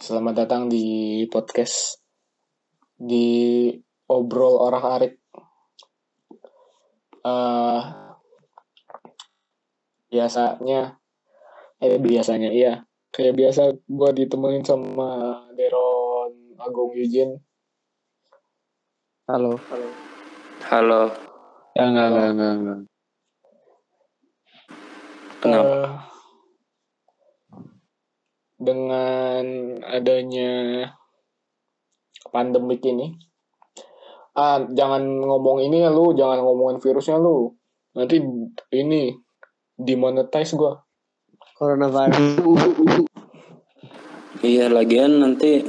Selamat datang di podcast di obrol orang arik. Eh biasanya, eh biasanya iya, kayak biasa gue ditemenin sama Deron Agung Yujin. Halo. Halo, Ya enggak enggak enggak enggak. kenapa? Eh, dengan adanya pandemik ini, ah jangan ngomong ini ya lu, jangan ngomongin virusnya lu. Nanti ini demonetize gua. Coronavirus. Iya, lagian nanti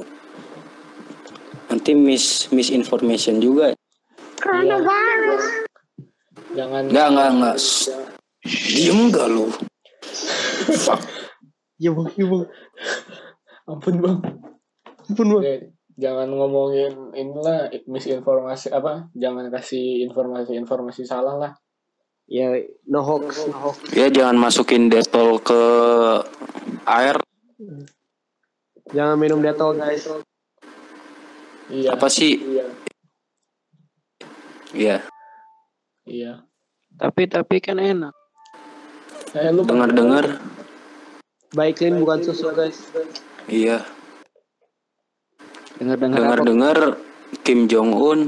nanti miss misinformation juga. Jangan Enggak, enggak, enggak. Diem enggak lu? Fuck. Ya bang, ya bang. ampun bang. Ampun bang. Ya, jangan ngomongin inilah misinformasi apa? Jangan kasih informasi-informasi salah lah. Ya no hoax, no hoax. Ya jangan masukin detol ke air. Jangan minum detol guys. Iya. Apa sih? Iya. Iya. Iya. Tapi tapi kan enak. Eh, lu Dengar-dengar. Baik clean bukan susu guys. Iya. Dengar dengar apa? Dengar-dengar Kim Jong Un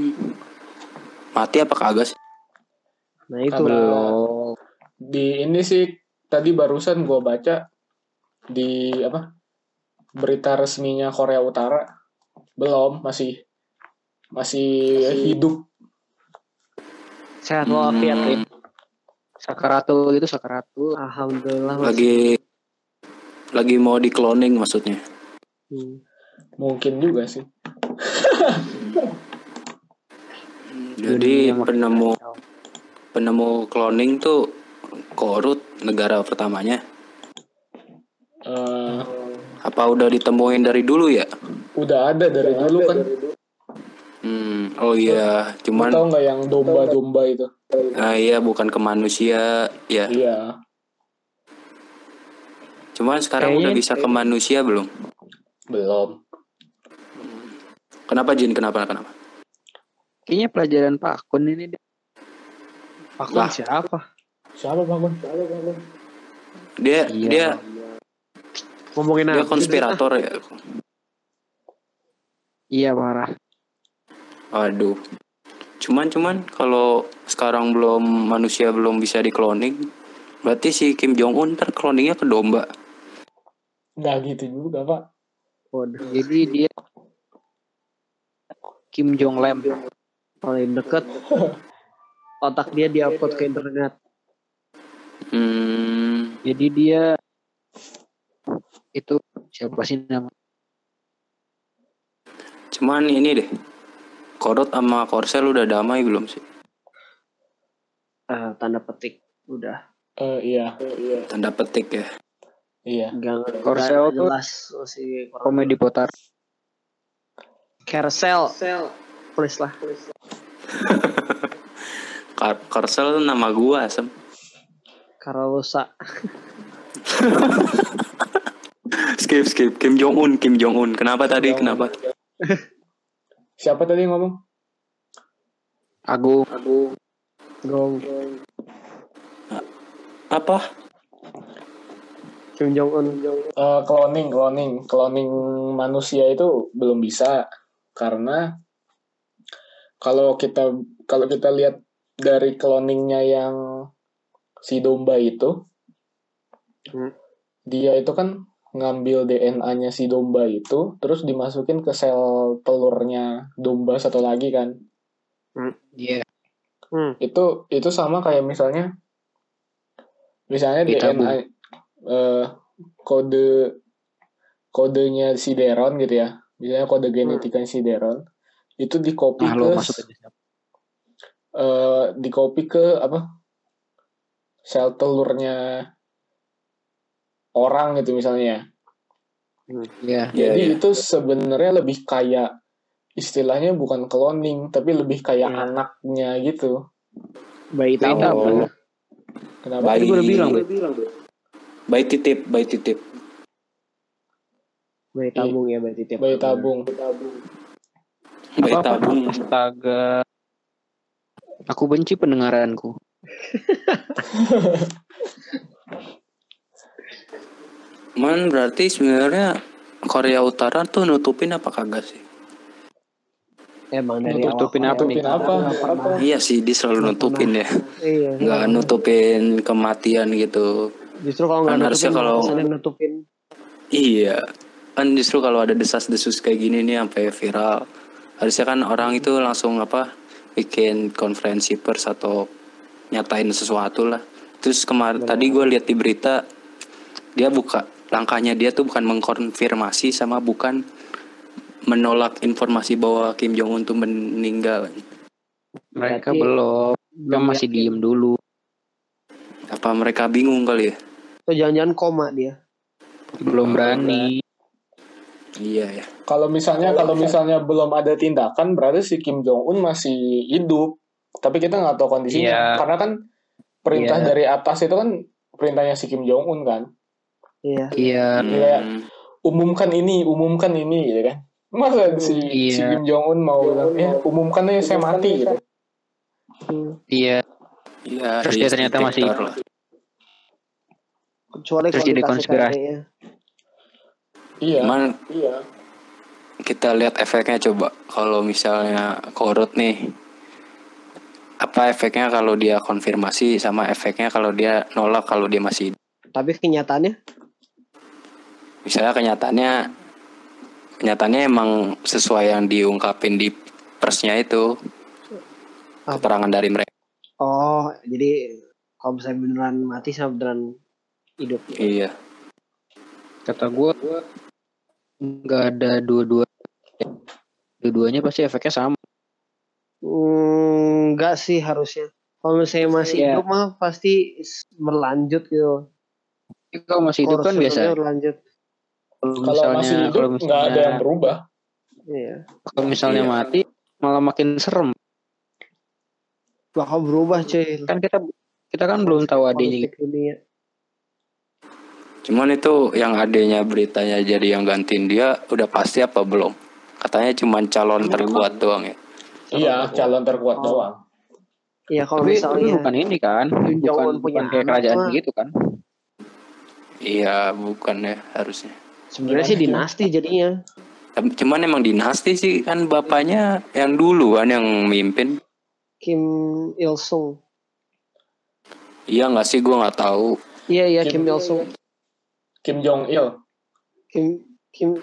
mati apa kagak sih? Nah itu. Kalau di ini sih tadi barusan gua baca di apa berita resminya Korea Utara belum masih masih hidup Sehat walafiat Hmm. Sakaratul itu sakaratul. Alhamdulillah masih. Lagi lagi mau di cloning maksudnya. Hmm. mungkin juga sih Jadi Dunia makin penemu penemu cloning tuh Korut negara pertamanya. Eh, Apa udah ditemuin dari dulu ya? udah ada dari dulu kan Hmm, oh iya, cuman tahu nggak yang domba-domba itu ah iya bukan ke manusia ya. iya Cuman sekarang udah Kayaknya- bisa ke manusia belum? belum Kenapa Jin? Kenapa? Kenapa? Kayaknya pelajaran Pak Kun ini. Pak Kun Lah. siapa? siapa bang Bun? Dia Iya. dia Ngomongin dia konspirator ya. Iya parah. Waduh. Cuman cuman kalau sekarang belum manusia belum bisa di cloning, berarti si Kim Jong Un ntar cloningnya ke domba. Nggak gitu juga pak Waduh. Jadi dia Kim Jong Lem. Paling deket. Otak dia diupload ke internet. Hmm, Jadi dia itu siapa sih nama? cuman ini deh. Korot sama Korsel udah damai belum sih? Ah, tanda petik. Udah. Eh, iya Tanda petik ya. Iya Gak, Korsel gak tuh- jelas masih Komedi putar. Carousel. Please lah. Kar Korsel tuh nama gua, Sem. Karalusa. Skip skip Kim Jong Un, Kim Jong Un. Kenapa tadi? Jong Un. Kenapa? siapa tadi yang ngomong Agung. Gong. Apa? Kim Jong Un. Eh, cloning cloning cloning manusia itu belum bisa karena kalau kita kalau kita lihat dari cloningnya yang si domba itu Hmm. dia itu kan ngambil DNA-nya si domba itu terus dimasukin ke sel telurnya domba satu lagi kan Iya. Hmm. itu itu sama kayak misalnya misalnya Ditabu. DNA eh, kode kodenya si Deron gitu ya misalnya kode genetika si Deron itu di copy Nah, ke eh, di copy ke apa sel telurnya orang gitu misalnya Iya. Iya, jadi iya. itu sebenarnya lebih kayak istilahnya bukan cloning tapi lebih kayak Hmm. anaknya gitu Bayi tahu. kenapa Bayi. Tadi gue udah bilang. Bayi titip, bayi titip. Bayi tabung ya tiap bayi tahun. tabung. Bayi Iya, Apa-apa? tabung. Astaga. Aku benci pendengaranku. Man berarti sebenarnya Korea Utara tuh nutupin apa kagak sih? Emang dari awal Nutupin apa nih? Apa? Iya sih dia selalu nutupin ya. Iya. Nggak nutupin kematian gitu. Justru kalau nggak Kan harusnya nutupin, kalau- nutupin. Iya. Kan justru kalau ada desas-desus kayak gini nih sampai viral. Harusnya kan orang itu langsung apa bikin konferensi pers atau nyatain sesuatu lah. Terus kemarin tadi gue lihat di berita dia buka langkahnya dia tuh bukan mengkonfirmasi sama bukan menolak informasi bahwa Kim Jong Un tuh meninggal. Mereka Berarti- belum. Mereka masih yakin. diem dulu. Apa mereka bingung kali ya? Atau jangan-jangan koma dia. Belum berani. Iya ya. Kalau misalnya kalau misalnya belum ada tindakan berarti si Kim Jong Un masih hidup. Tapi kita nggak tahu kondisinya Iya. karena kan perintah Iya. dari atas itu kan perintahnya si Kim Jong Un kan. Iya. Iya. Iya. Hmm. Umumkan ini, umumkan ini gitu kan. Masa si, Iya. si Kim Jong Un mau ya umumkan aja saya mati gitu. Iya. Iya, Terus dia ternyata masih- lah. Kecuali Terus jadi konspirasi. Iya. Cuman Iya. kita lihat efeknya coba kalau misalnya korut nih apa efeknya kalau dia konfirmasi sama efeknya kalau dia nolak kalau dia masih. Tapi kenyataannya misalnya kenyataannya kenyataannya emang sesuai yang diungkapin di persnya itu Apa? keterangan dari mereka oh jadi kalau misalnya beneran mati sama beneran hidup. iya Kata gue nggak ada dua-dua. Dua-duanya pasti efeknya sama. Hmm, enggak sih harusnya. Kalau misalnya masih Iya. hidup mah pasti berlanjut gitu. Kalau masih hidup kan biasa. berlanjut. Kalau Kalau masih misalnya hidup kalau nggak misalnya ada yang berubah. Iya. kalau misalnya Iya. mati malah makin serem. Bakal berubah cuy. Kan kita kita kan belum tahu adanya. Dunia. cuman itu yang adanya beritanya jadi yang gantiin dia udah pasti apa belum katanya cuman calon terkuat doang ya Iya, calon terkuat Oh. doang. Iya kalau Tapi, misalnya bukan ini kan, bukan, Un punya bukan kayak kerajaan mah. gitu kan. iya bukan ya harusnya sebenarnya sih dinasti jadinya. Tapi- cuman emang dinasti sih kan bapaknya yang dulu kan yang mimpin Kim Il Sung. iya nggak sih gua nggak tahu Iya iya Kim- Kim Il Sung. Kim Jong Il. Kim Kim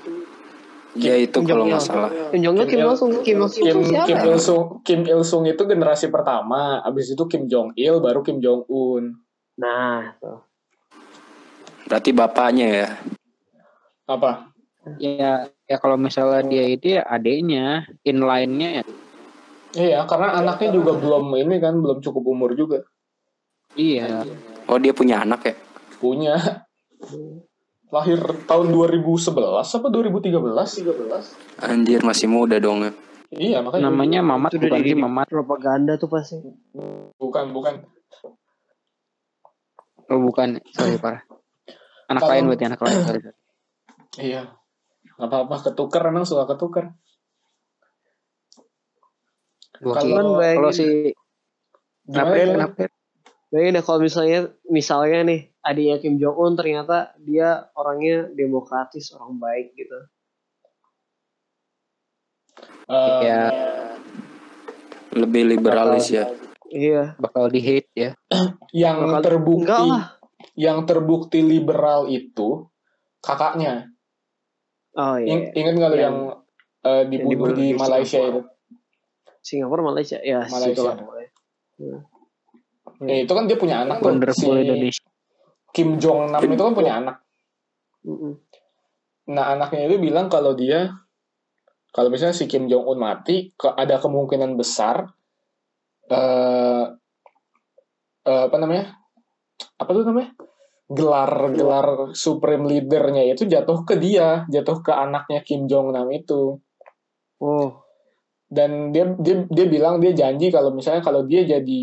ya itu Kim kalau nggak salah Kim Jong Il Kim Il Sung Kim Il Sung Kim siapa? Kim Il Sung Kim Il Sung itu generasi pertama, abis itu Kim Jong Il baru Kim Jong Un. Nah, tuh. berarti bapaknya ya Apa? Ya, ya kalau misalnya dia itu ya adeknya, inline-nya ya. Iya, karena anaknya juga belum ini kan belum cukup umur juga. Iya. oh dia punya anak ya Punya lahir tahun 2011 apa 2013? 13. anjir masih muda dong ya Iya, makanya Namanya Mamat Itu udah bukan di- sih Mamat. propaganda tuh pasti. bukan bukan. Oh bukan, sorry parah. Anak Kalau- lain berarti anak lain. Sorry. Iya. Gak apa-apa, ketuker emang suka ketuker. Kalau- si? April. Bayangin deh kalau misalnya misalnya nih adiknya Kim Jong Un ternyata dia orangnya demokratis, orang baik gitu. Eh, Ya. lebih liberalis ya Iya. bakal di hate ya. yang Bakal- terbukti yang terbukti liberal itu kakaknya. Oh iya. Ing- Ingat nggak lo Yang- yang, eh, dibunuh dibunuh di di Malaysia itu? Singapura Malaysia ya Malaysia. situ lah pokoknya. Hmm. Ya, itu kan dia punya anak tuh. Si Wonderful Indonesia. Kim Jong Nam itu kan punya anak. Mm-mm. Nah anaknya itu bilang kalau dia kalau misalnya si Kim Jong Un mati, ke- ada kemungkinan besar eh eh, apa namanya? Apa tuh namanya? Gelar-gelar supreme leadernya itu jatuh ke dia, jatuh ke anaknya Kim Jong Nam itu. Oh, Dan dia dia dia bilang dia janji kalau misalnya kalau dia jadi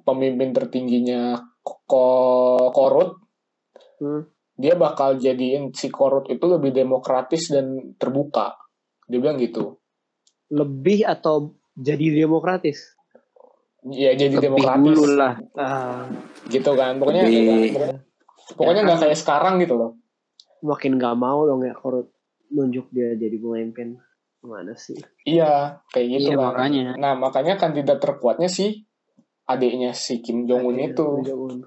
pemimpin tertingginya ko- korut, Hmm. dia bakal jadiin si korut itu lebih demokratis dan terbuka. Dia bilang gitu. Lebih atau jadi demokratis? Ya jadi Lebih demokratis. dulu lah. Ah, Gitu kan. Pokoknya Lebih- pokoknya- pokoknya nggak kayak sekarang gitu loh. makin nggak mau dong ya korut nunjuk dia jadi pemimpin. Gimana sih? Iya, kayak gitu Iya, kan. makanya. Nah, makanya kandidat terkuatnya si adiknya si Kim Jong Un itu. Jong-un.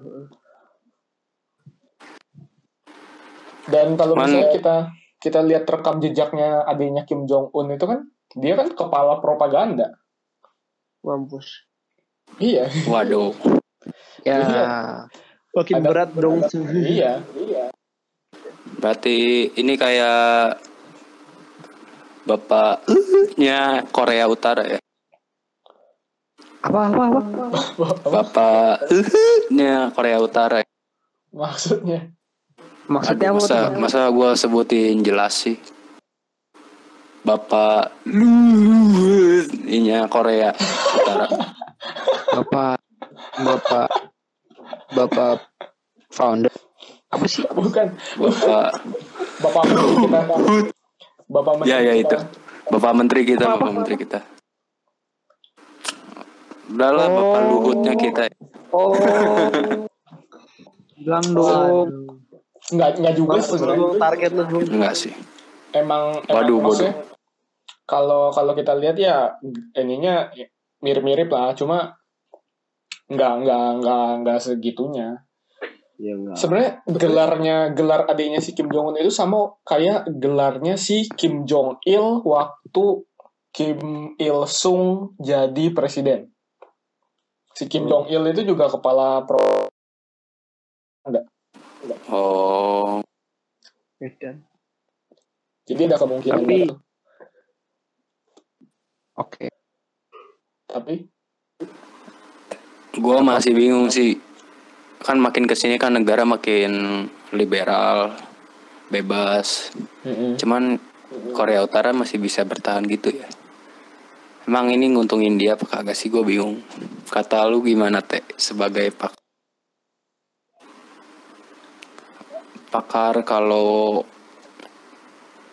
Dan kalau Man- misalnya kita kita lihat rekam jejaknya adiknya Kim Jong Un itu kan dia kan kepala propaganda. Mampus. Iya, Waduh. Ya, Iya. Makin Ada- berat dong. iya, iya. Berarti ini kayak bapaknya Korea Utara ya. apa apa apa? Bapaknya Korea Utara. ya. Maksudnya Maksudnya Aduh, apa masa tuh? masa gue sebutin jelas sih. Bapak inya Korea Utara. Bapak Bapak Bapak founder apa sih? bukan Bapak Bapak kita. Bapak Menteri. Ya, ya, kita. itu. Bapak Menteri kita, Bapak Menteri kita. Udahlah Bapak Oh. Luhutnya kita. Oh. Bilang dong. Enggak enggak juga sebenarnya. target lu. Enggak sih. Emang emang Waduh, maksudnya kalau kalau kita lihat ya ininya mirip-mirip lah, cuma enggak enggak enggak enggak segitunya. Ya enggak. Sebenarnya gelarnya gelar adiknya si Kim Jong Un itu sama kayak gelarnya si Kim Jong Il waktu Kim Il Sung jadi presiden. Si Kim Jong Il itu juga kepala pro Oh, Edan. jadi ada kemungkinan Tapi- gitu. Oke. Tapi gua masih bingung sih. Kan makin ke sini kan negara makin liberal, bebas. mm-mm. Cuman Korea Utara masih bisa bertahan gitu ya. Emang ini nguntungin dia apa kagak sih gue bingung. Kata lu gimana teh sebagai pak pakar kalau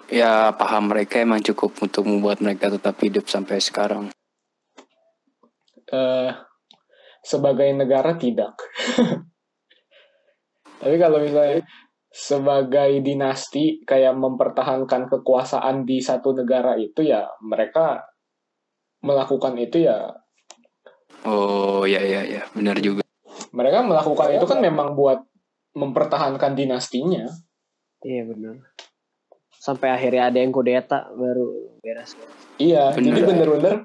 ya paham mereka emang cukup untuk membuat mereka tetap hidup sampai sekarang. eh, sebagai negara tidak. Tapi kalau misalnya sebagai dinasti kayak mempertahankan kekuasaan di satu negara itu ya mereka melakukan itu ya Oh ya ya ya benar juga. mereka melakukan itu kan memang buat mempertahankan dinastinya. Iya benar. Sampai akhirnya ada yang kudeta baru beres. Iya, Bener. jadi bener-bener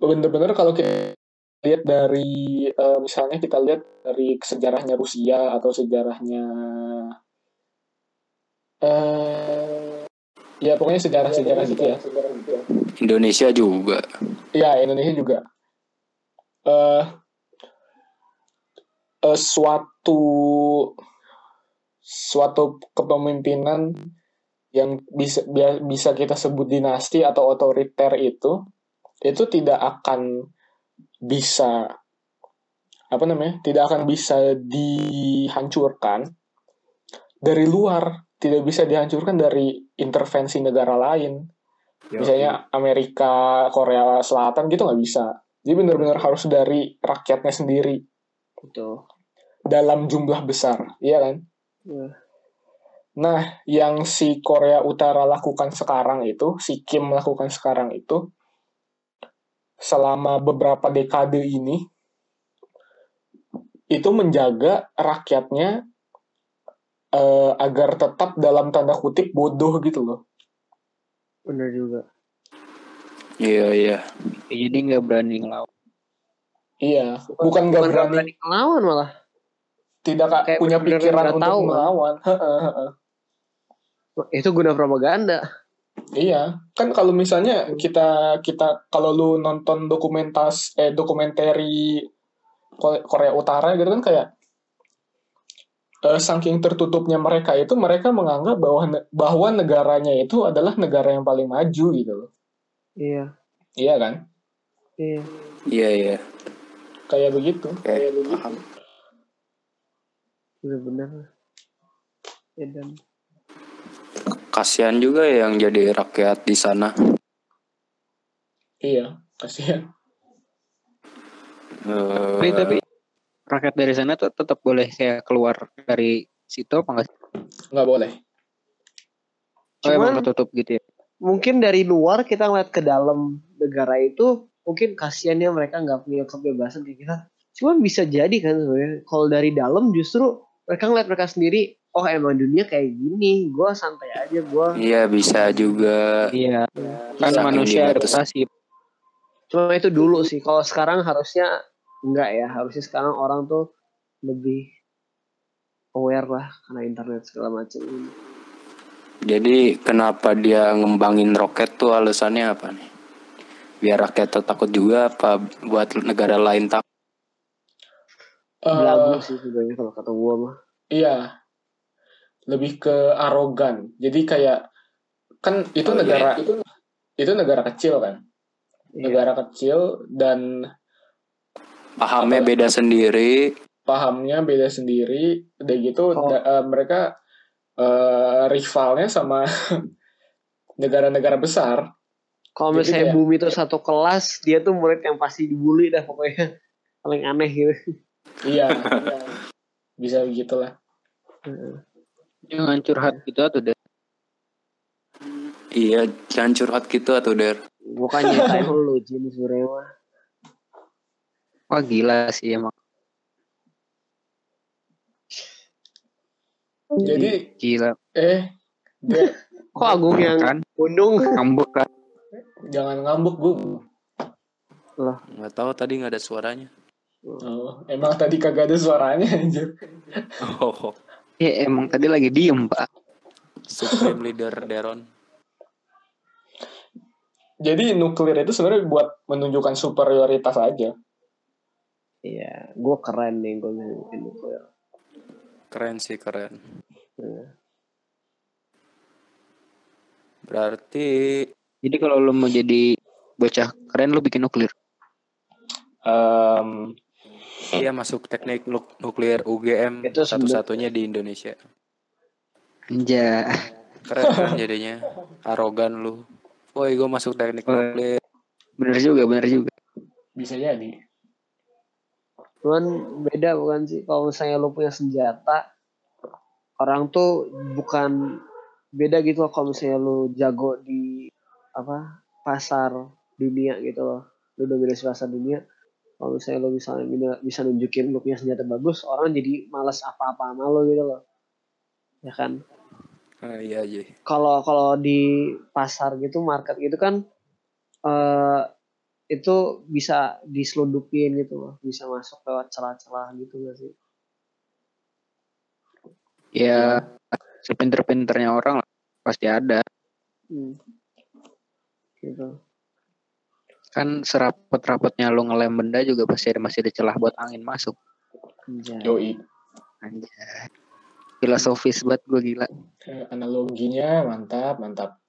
bener-bener kalau kita lihat dari eh, misalnya kita lihat dari sejarahnya Rusia atau sejarahnya eh ya pokoknya sejarah-sejarah gitu ya. Indonesia juga. Iya, Indonesia juga. Eh eh, suatu suatu kepemimpinan yang bisa bisa kita sebut dinasti atau otoriter itu itu tidak akan bisa apa namanya tidak akan bisa dihancurkan. Dari luar tidak bisa dihancurkan dari intervensi negara lain. Misalnya Amerika Korea Selatan gitu nggak bisa. Jadi benar-benar harus dari rakyatnya sendiri. Betul. dalam jumlah besar iya kan? Iya. Nah, yang si Korea Utara lakukan sekarang itu, si Kim lakukan sekarang itu, selama beberapa dekade ini, itu menjaga rakyatnya eh, agar tetap dalam tanda kutip bodoh gitu loh. Benar juga. Iya iya. Jadi nggak berani ngelawan. Iya, bukan nggak nggak berani, ngelawan malah. tidak kayak punya bener-bener pikiran nggak untuk tahu, melawan. Heeh, heeh. Itu guna propaganda. Iya, kan kalau misalnya kita kita kalau lu nonton dokumentas eh dokumentari Ko- Korea Utara gitu kan kayak eh, saking tertutupnya mereka itu mereka menganggap bahwa bahwa negaranya itu adalah negara yang paling maju gitu loh. Iya. Iya kan? Iya. Iya iya. Kayak begitu. Oke, paham. Benar-benar. Edan. Kasihan juga ya yang jadi rakyat di sana. Iya, kasihan. Eh, Tapi, tapi rakyat dari sana tuh tetap boleh kayak keluar dari situ apa enggak? Nggak boleh. Oh, emang Cuman ketutup gitu ya? mungkin dari luar kita ngeliat ke dalam negara itu mungkin kasihannya mereka nggak punya kebebasan kayak kita. Cuman bisa jadi kan sebenarnya kalau dari dalam justru mereka ngeliat mereka sendiri oh emang dunia kayak gini gue santai aja gue Iya bisa juga. Iya. Kan manusia dibatasi. adaptasi. cuma itu dulu sih kalau sekarang harusnya enggak ya harusnya sekarang orang tuh lebih aware lah karena internet segala macam ini Jadi kenapa dia ngembangin roket tuh alasannya apa nih? Biar rakyat takut juga apa buat negara lain takut? Eh, belagu sih sebenarnya kalau kata gue mah Iya. Lebih ke arogan. Jadi kayak kan itu Oh, iya. negara itu itu negara kecil kan. Iya. Negara kecil dan Pahamnya beda sendiri. pahamnya beda sendiri. Udah gitu Oh. da- eh, mereka eh, rivalnya sama negara-negara besar. kalau Jadi misalnya kayak- bumi itu satu kelas dia tuh murid yang pasti dibully dah pokoknya paling aneh gitu Iya. Bisa begitulah. Jangan curhat gitu atau deh. Iya, jangan curhat gitu atau der. bukan nyatain lu Jin mah Wah gila sih emang. Jadi Gila. eh dia kok Agung yang Kan undung ngambek kan. jangan ngambek, Bu. Nggak tahu tadi nggak ada suaranya. Oh, emang tadi kagak ada suaranya anjir. Oh, Ya emang tadi lagi diem pak. Supreme Leader Deron. Jadi nuklir itu sebenarnya buat menunjukkan superioritas aja. iya gue keren nih gue bikin nuklir Keren sih keren. Iya. Berarti Jadi kalau lo mau jadi bocah keren lo bikin nuklir. Em, dia masuk teknik nuk- nuklir UGM Itu satu-satunya di Indonesia. Anja. Keren kan jadinya. Arogan lu. Woi, gue masuk teknik Oh. nuklir. Bener juga, bener juga. bisa jadi. cuman beda bukan sih kalau misalnya lu punya senjata orang tuh bukan beda gitu loh kalau misalnya lu jago di apa pasar dunia gitu loh lu dominasi pasar dunia kalau misalnya misalnya bisa- bisa nunjukin lu punya senjata bagus orang jadi malas apa-apa sama lu gitu loh ya kan Ah, iya aja. kalau kalau di pasar gitu market gitu kan eh itu bisa diselundupin gitu loh bisa masuk lewat celah-celah gitu gak sih Ya sepinter-pinternya orang lah. pasti ada. Hmm. gitu Kan serapet-rapetnya lo ngelem benda juga pasti ada masih ada celah buat angin masuk. Anjay. Yoi. Anjay. Filosofis banget gue gila. Analoginya mantap, mantap.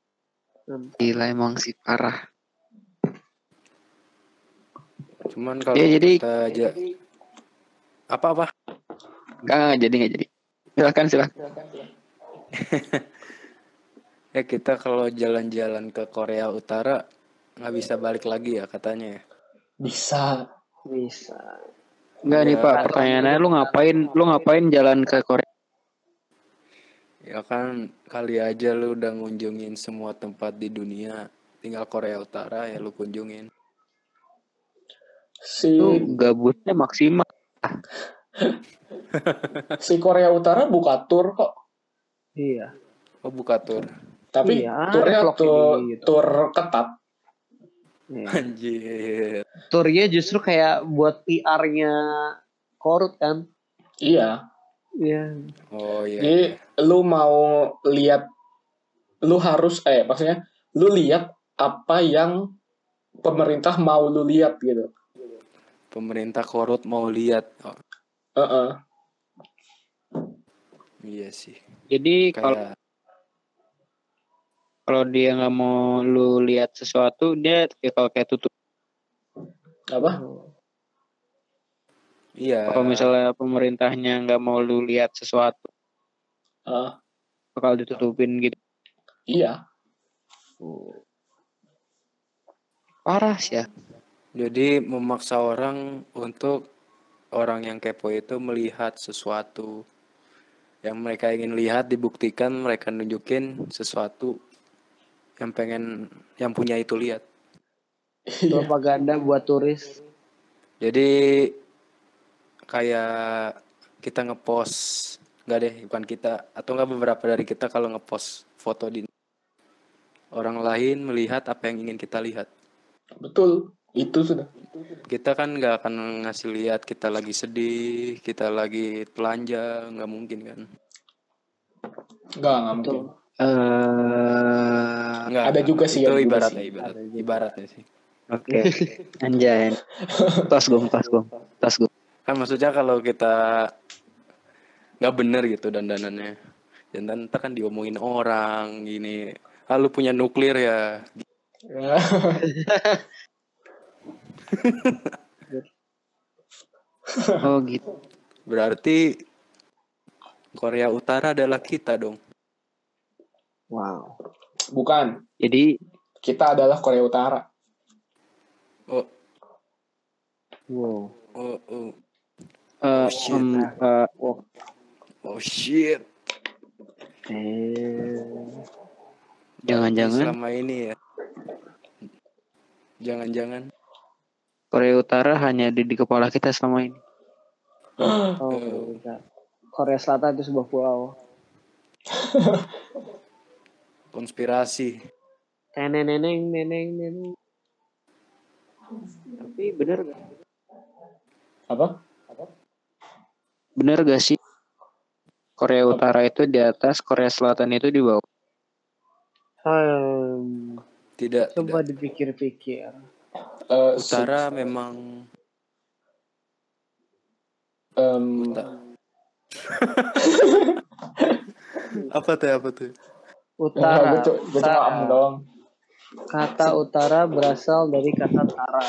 Gila emang sih parah. Cuman kalau Ya jadi kita aja apa-apa enggak jadi enggak jadi. Silakan silakan. ya kita kalau jalan-jalan ke Korea Utara nggak bisa balik lagi ya katanya ya. Bisa. bisa Enggak nih Ya, Pak, pertanyaannya lu ngapain lu ngapain jalan ke Korea? Ya kan kali aja lu udah ngunjungin semua tempat di dunia. Tinggal Korea Utara ya lu kunjungin. Si Lu gabutnya maksimal. si Korea Utara buka tur kok. iya Oh buka tur. Tapi Iya, turnya tur, gitu. tur ketat. Iya. Anjir. turnya justru kayak buat PR-nya korut kan Iya. iya Oh iya. Jadi lu mau lihat lu harus eh maksudnya lu lihat apa yang pemerintah mau lu lihat gitu. Pemerintah korut mau lihat. Oh, Heeh. iya sih. Jadi kalau Kayak kalau dia nggak mau lu lihat sesuatu dia kayak kalau kayak tutup. Apa? iya. Kalau misalnya pemerintahnya nggak mau lu lihat sesuatu, Heeh. bakal ditutupin gitu. Iya. Parah sih ya. Jadi memaksa orang untuk orang yang kepo itu melihat sesuatu yang mereka ingin lihat dibuktikan mereka nunjukin sesuatu yang pengen yang punya itu lihat. Iya. Propaganda buat turis. Jadi kayak kita ngepost nggak deh bukan kita atau nggak beberapa dari kita kalau ngepost foto di orang lain melihat apa yang ingin kita lihat. Betul. Itu sudah. Kita kan nggak akan ngasih lihat kita lagi sedih, kita lagi telanjang, nggak mungkin kan? Enggak, enggak mungkin. Tuh. Eh, Nggak, Ada juga sih Itu ibaratnya sih. ibarat, ibaratnya sih. oke. Anjay. Tas gong, tas gong, tas gong. Kan maksudnya kalau kita nggak bener gitu dandanannya, dan ntar kan diomongin orang gini. Ah lu punya nuklir ya. Ya. Oh gitu. Berarti Korea Utara adalah kita dong. Wow. Bukan. Jadi Kita adalah Korea Utara. Oh, Wow. oh, oh, eh, shit. em, eh, oh shit. Eh. jangan-jangan Selama ini ya. Jangan-jangan. Korea Utara hanya di, di kepala kita selama ini. Oh. Korea Selatan itu sebuah pulau. Konspirasi. Neneng neneng neneng neneng. Tapi bener gak? Apa? Bener gak sih? Korea Utara itu di atas, Korea Selatan itu di bawah. Hmm, Tidak, coba dipikir-pikir. Eh, se- Utara memang em, Uta- apa tuh apa tuh? Utara. gue cu- gue cuma doang. Kata utara berasal dari kata tara.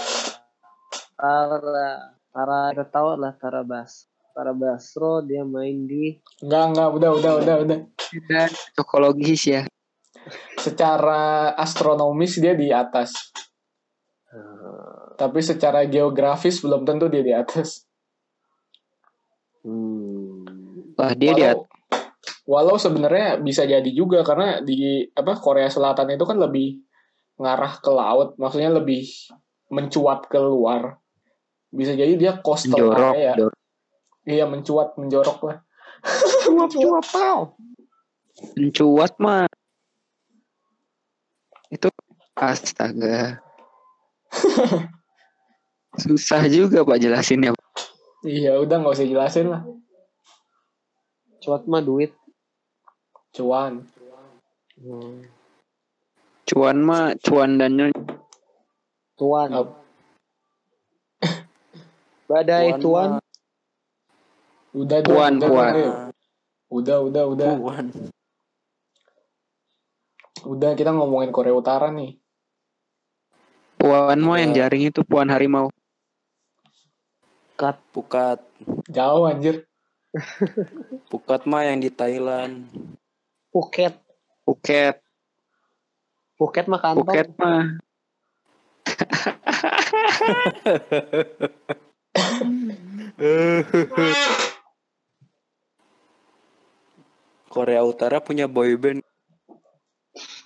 Tara. Tara kita tahu lah Tara Bas. Tara Basro dia main di Enggak, enggak, udah, udah, udah, udah. Dan psikologis ya. Secara astronomis dia di atas. Tapi secara geografis belum tentu dia di atas. hmm, Wah dia di Walau, walau sebenarnya bisa jadi juga karena di apa Korea Selatan itu kan lebih ngarah ke laut, maksudnya lebih mencuat keluar. Bisa jadi dia coastal jorok, area. jorok. Iya, mencuat, menjorok lah. Cuap-cuap tau. Mencuat mah. Itu astaga. Susah juga Pak jelasinnya. Iya, udah nggak usah jelasin lah. Cuat mah duit. Cuan. Hmm. Cuan mah cuan dan. Tuan. Ap- Badai Tuan tuan. mah- Udah Puan, udah, Rio. udah, udah, udah, Puan. udah kita ngomongin Korea Utara nih. Puan mah yang Iya. jaring itu puan harimau. Kat. Pukat. Jauh anjir. Pukat mah yang di Thailand. Phuket. Phuket. Phuket mah kantong. Phuket mah. Korea Utara punya boyband.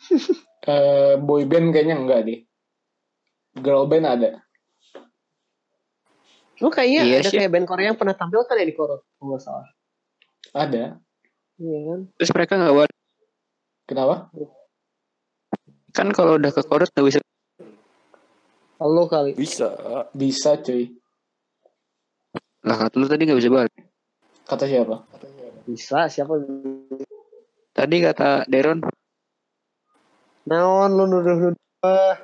Eh, boy band kayaknya enggak deh. Girl band ada. Lu kayaknya Iya ada sih. kayak band Korea yang pernah tampil kan ya di Korot. Kalau nggak salah. Ada. Iya kan? Terus mereka nggak buat Kenapa? kan kalau udah ke korut nggak bisa. Halo kali. Bisa. Bisa cuy. Lah kata lu tadi nggak bisa balik. Kata siapa? Bisa siapa? Tadi kata Deron. Naon lu nuduh-nuduh.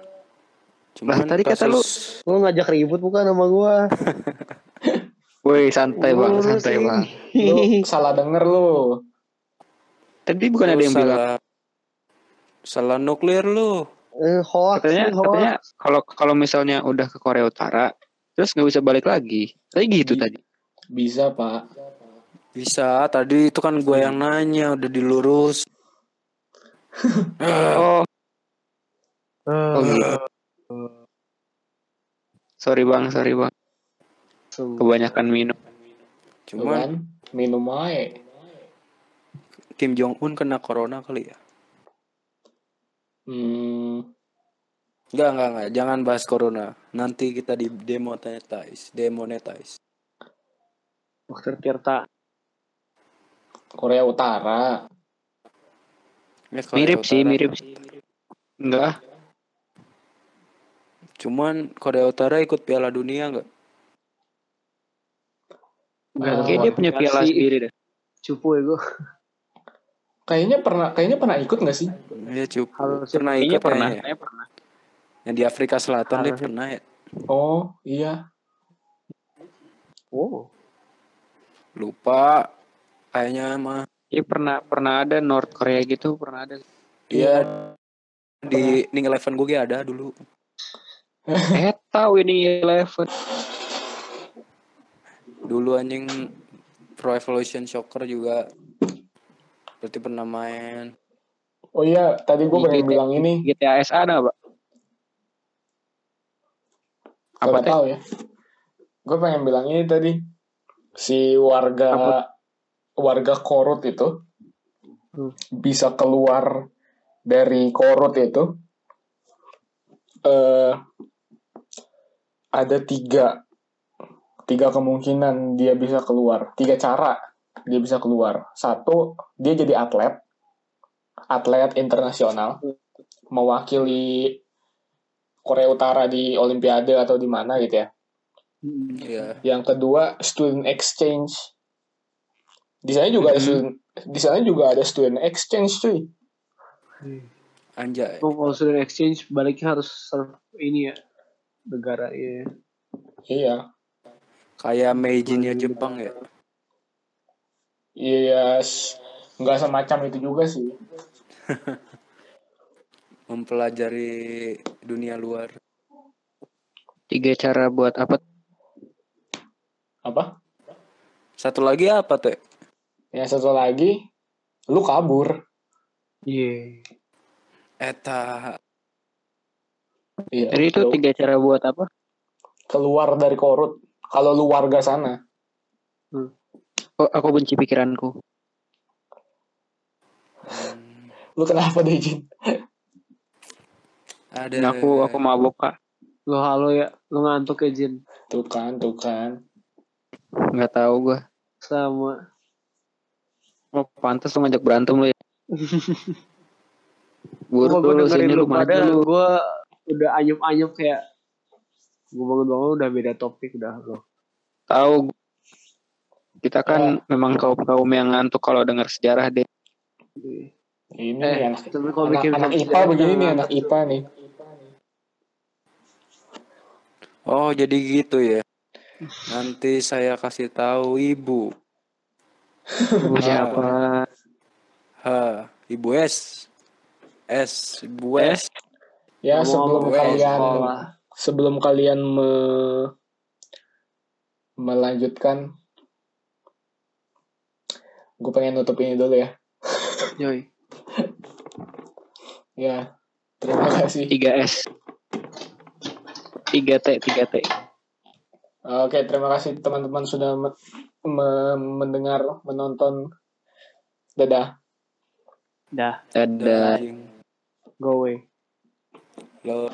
Cuman tadi kata lu- kasus- Lu ngajak ribut bukan sama gua. Woi santai bang, santai bang. Lu salah denger lu. Tadi bukan lu ada yang bilang salah, nuklir lu. Eh, hoax, katanya nih, hoax. katanya kalau kalau misalnya udah ke Korea Utara terus nggak bisa balik lagi. Tadi gitu Bi- tadi. Bisa, Pak. Bisa, tadi itu kan gue yang nanya, udah dilurus. Oh, oh gitu. Sorry bang, sorry bang. Kebanyakan minum. Cuman kan minum aja. Kim Jong Un kena corona kali ya. Hmm, Enggak, enggak, enggak. Jangan bahas corona. Nanti kita di demonetize, demonetize. Dokter Tirta. Korea Utara. Ya, Korea Mirip sih, Utara. mirip sih. Enggak, Cuman Korea Utara ikut Piala Dunia enggak? Enggak Oh, tahu kayak dia punya piala sendiri deh. Cupu ya gue. Kayaknya pernah kayaknya pernah ikut nggak sih? Iya, cup. Harus Pernah ikut pernah. kayaknya. Kayaknya pernah. Yang di Afrika Selatan dia Harusnya. pernah ya. Oh, iya. Oh. Lupa. Kayaknya mah Iya pernah pernah ada North Korea gitu, pernah ada. dia di Ning Eleven gue ada dulu. Eh tahu ini Eleven. Dulu anjing Pro Evolution Soccer juga berarti pernah main. Oh iya, tadi gue pengen bilang ini. GTA SA ada pak? Apa tahu ya? Gue pengen bilang ini tadi. Si warga Apa? warga Korut itu Hmm. bisa keluar dari Korut itu eh ada tiga tiga kemungkinan dia bisa keluar tiga cara dia bisa keluar satu dia jadi atlet atlet internasional mewakili Korea Utara di Olimpiade atau di mana gitu ya Hmm. Iya. yang kedua student exchange di sana juga ada Mhm. student di sana juga ada student exchange cuy Anjay. Oh, kalau student exchange baliknya harus serve ini ya negara ya. iya Kayak Meijin ya Jepang ya. Iya s- nggak semacam itu juga sih Mempelajari dunia luar. Tiga cara buat apa? apa Satu lagi apa teh? yang satu lagi lu kabur Iya. Eta iya Jadi itu tiga cara buat apa? keluar dari korut kalau lu warga sana Oh, aku benci pikiranku. hmm, lu kenapa deh Jin ada Dan aku aku mabok kak. Lo halo ya, lo ngantuk ya Jin. tuh kan tuh kan Nggak tahu gua. Sama. Oh, pantas lu ngajak berantem lu ya. Buru Gua gue dulu dengerin sini lu lu pada, dulu. gue udah anyep-anyep kayak gue bangun-bangun udah beda topik udah lo. Tahu kita kan memang kaum kaum yang ngantuk kalau dengar sejarah deh. ini Eh, anak tapi kalau anak, bikin anak film IPA begini nih anak IPA nih Oh jadi gitu ya. Nanti saya kasih tahu ibu. Ibu siapa? Ha, ibu S. S, ibu S. ya Ngomong-ngomong sebelum gue kalian sekolah. sebelum kalian me- melanjutkan gue pengen nutup ini dulu ya Yoi. ya terima kasih 3S. 3T, 3T. oke terima kasih teman-teman sudah me- me- mendengar menonton dadah Dah, Dadah. Anjing. go away. Lo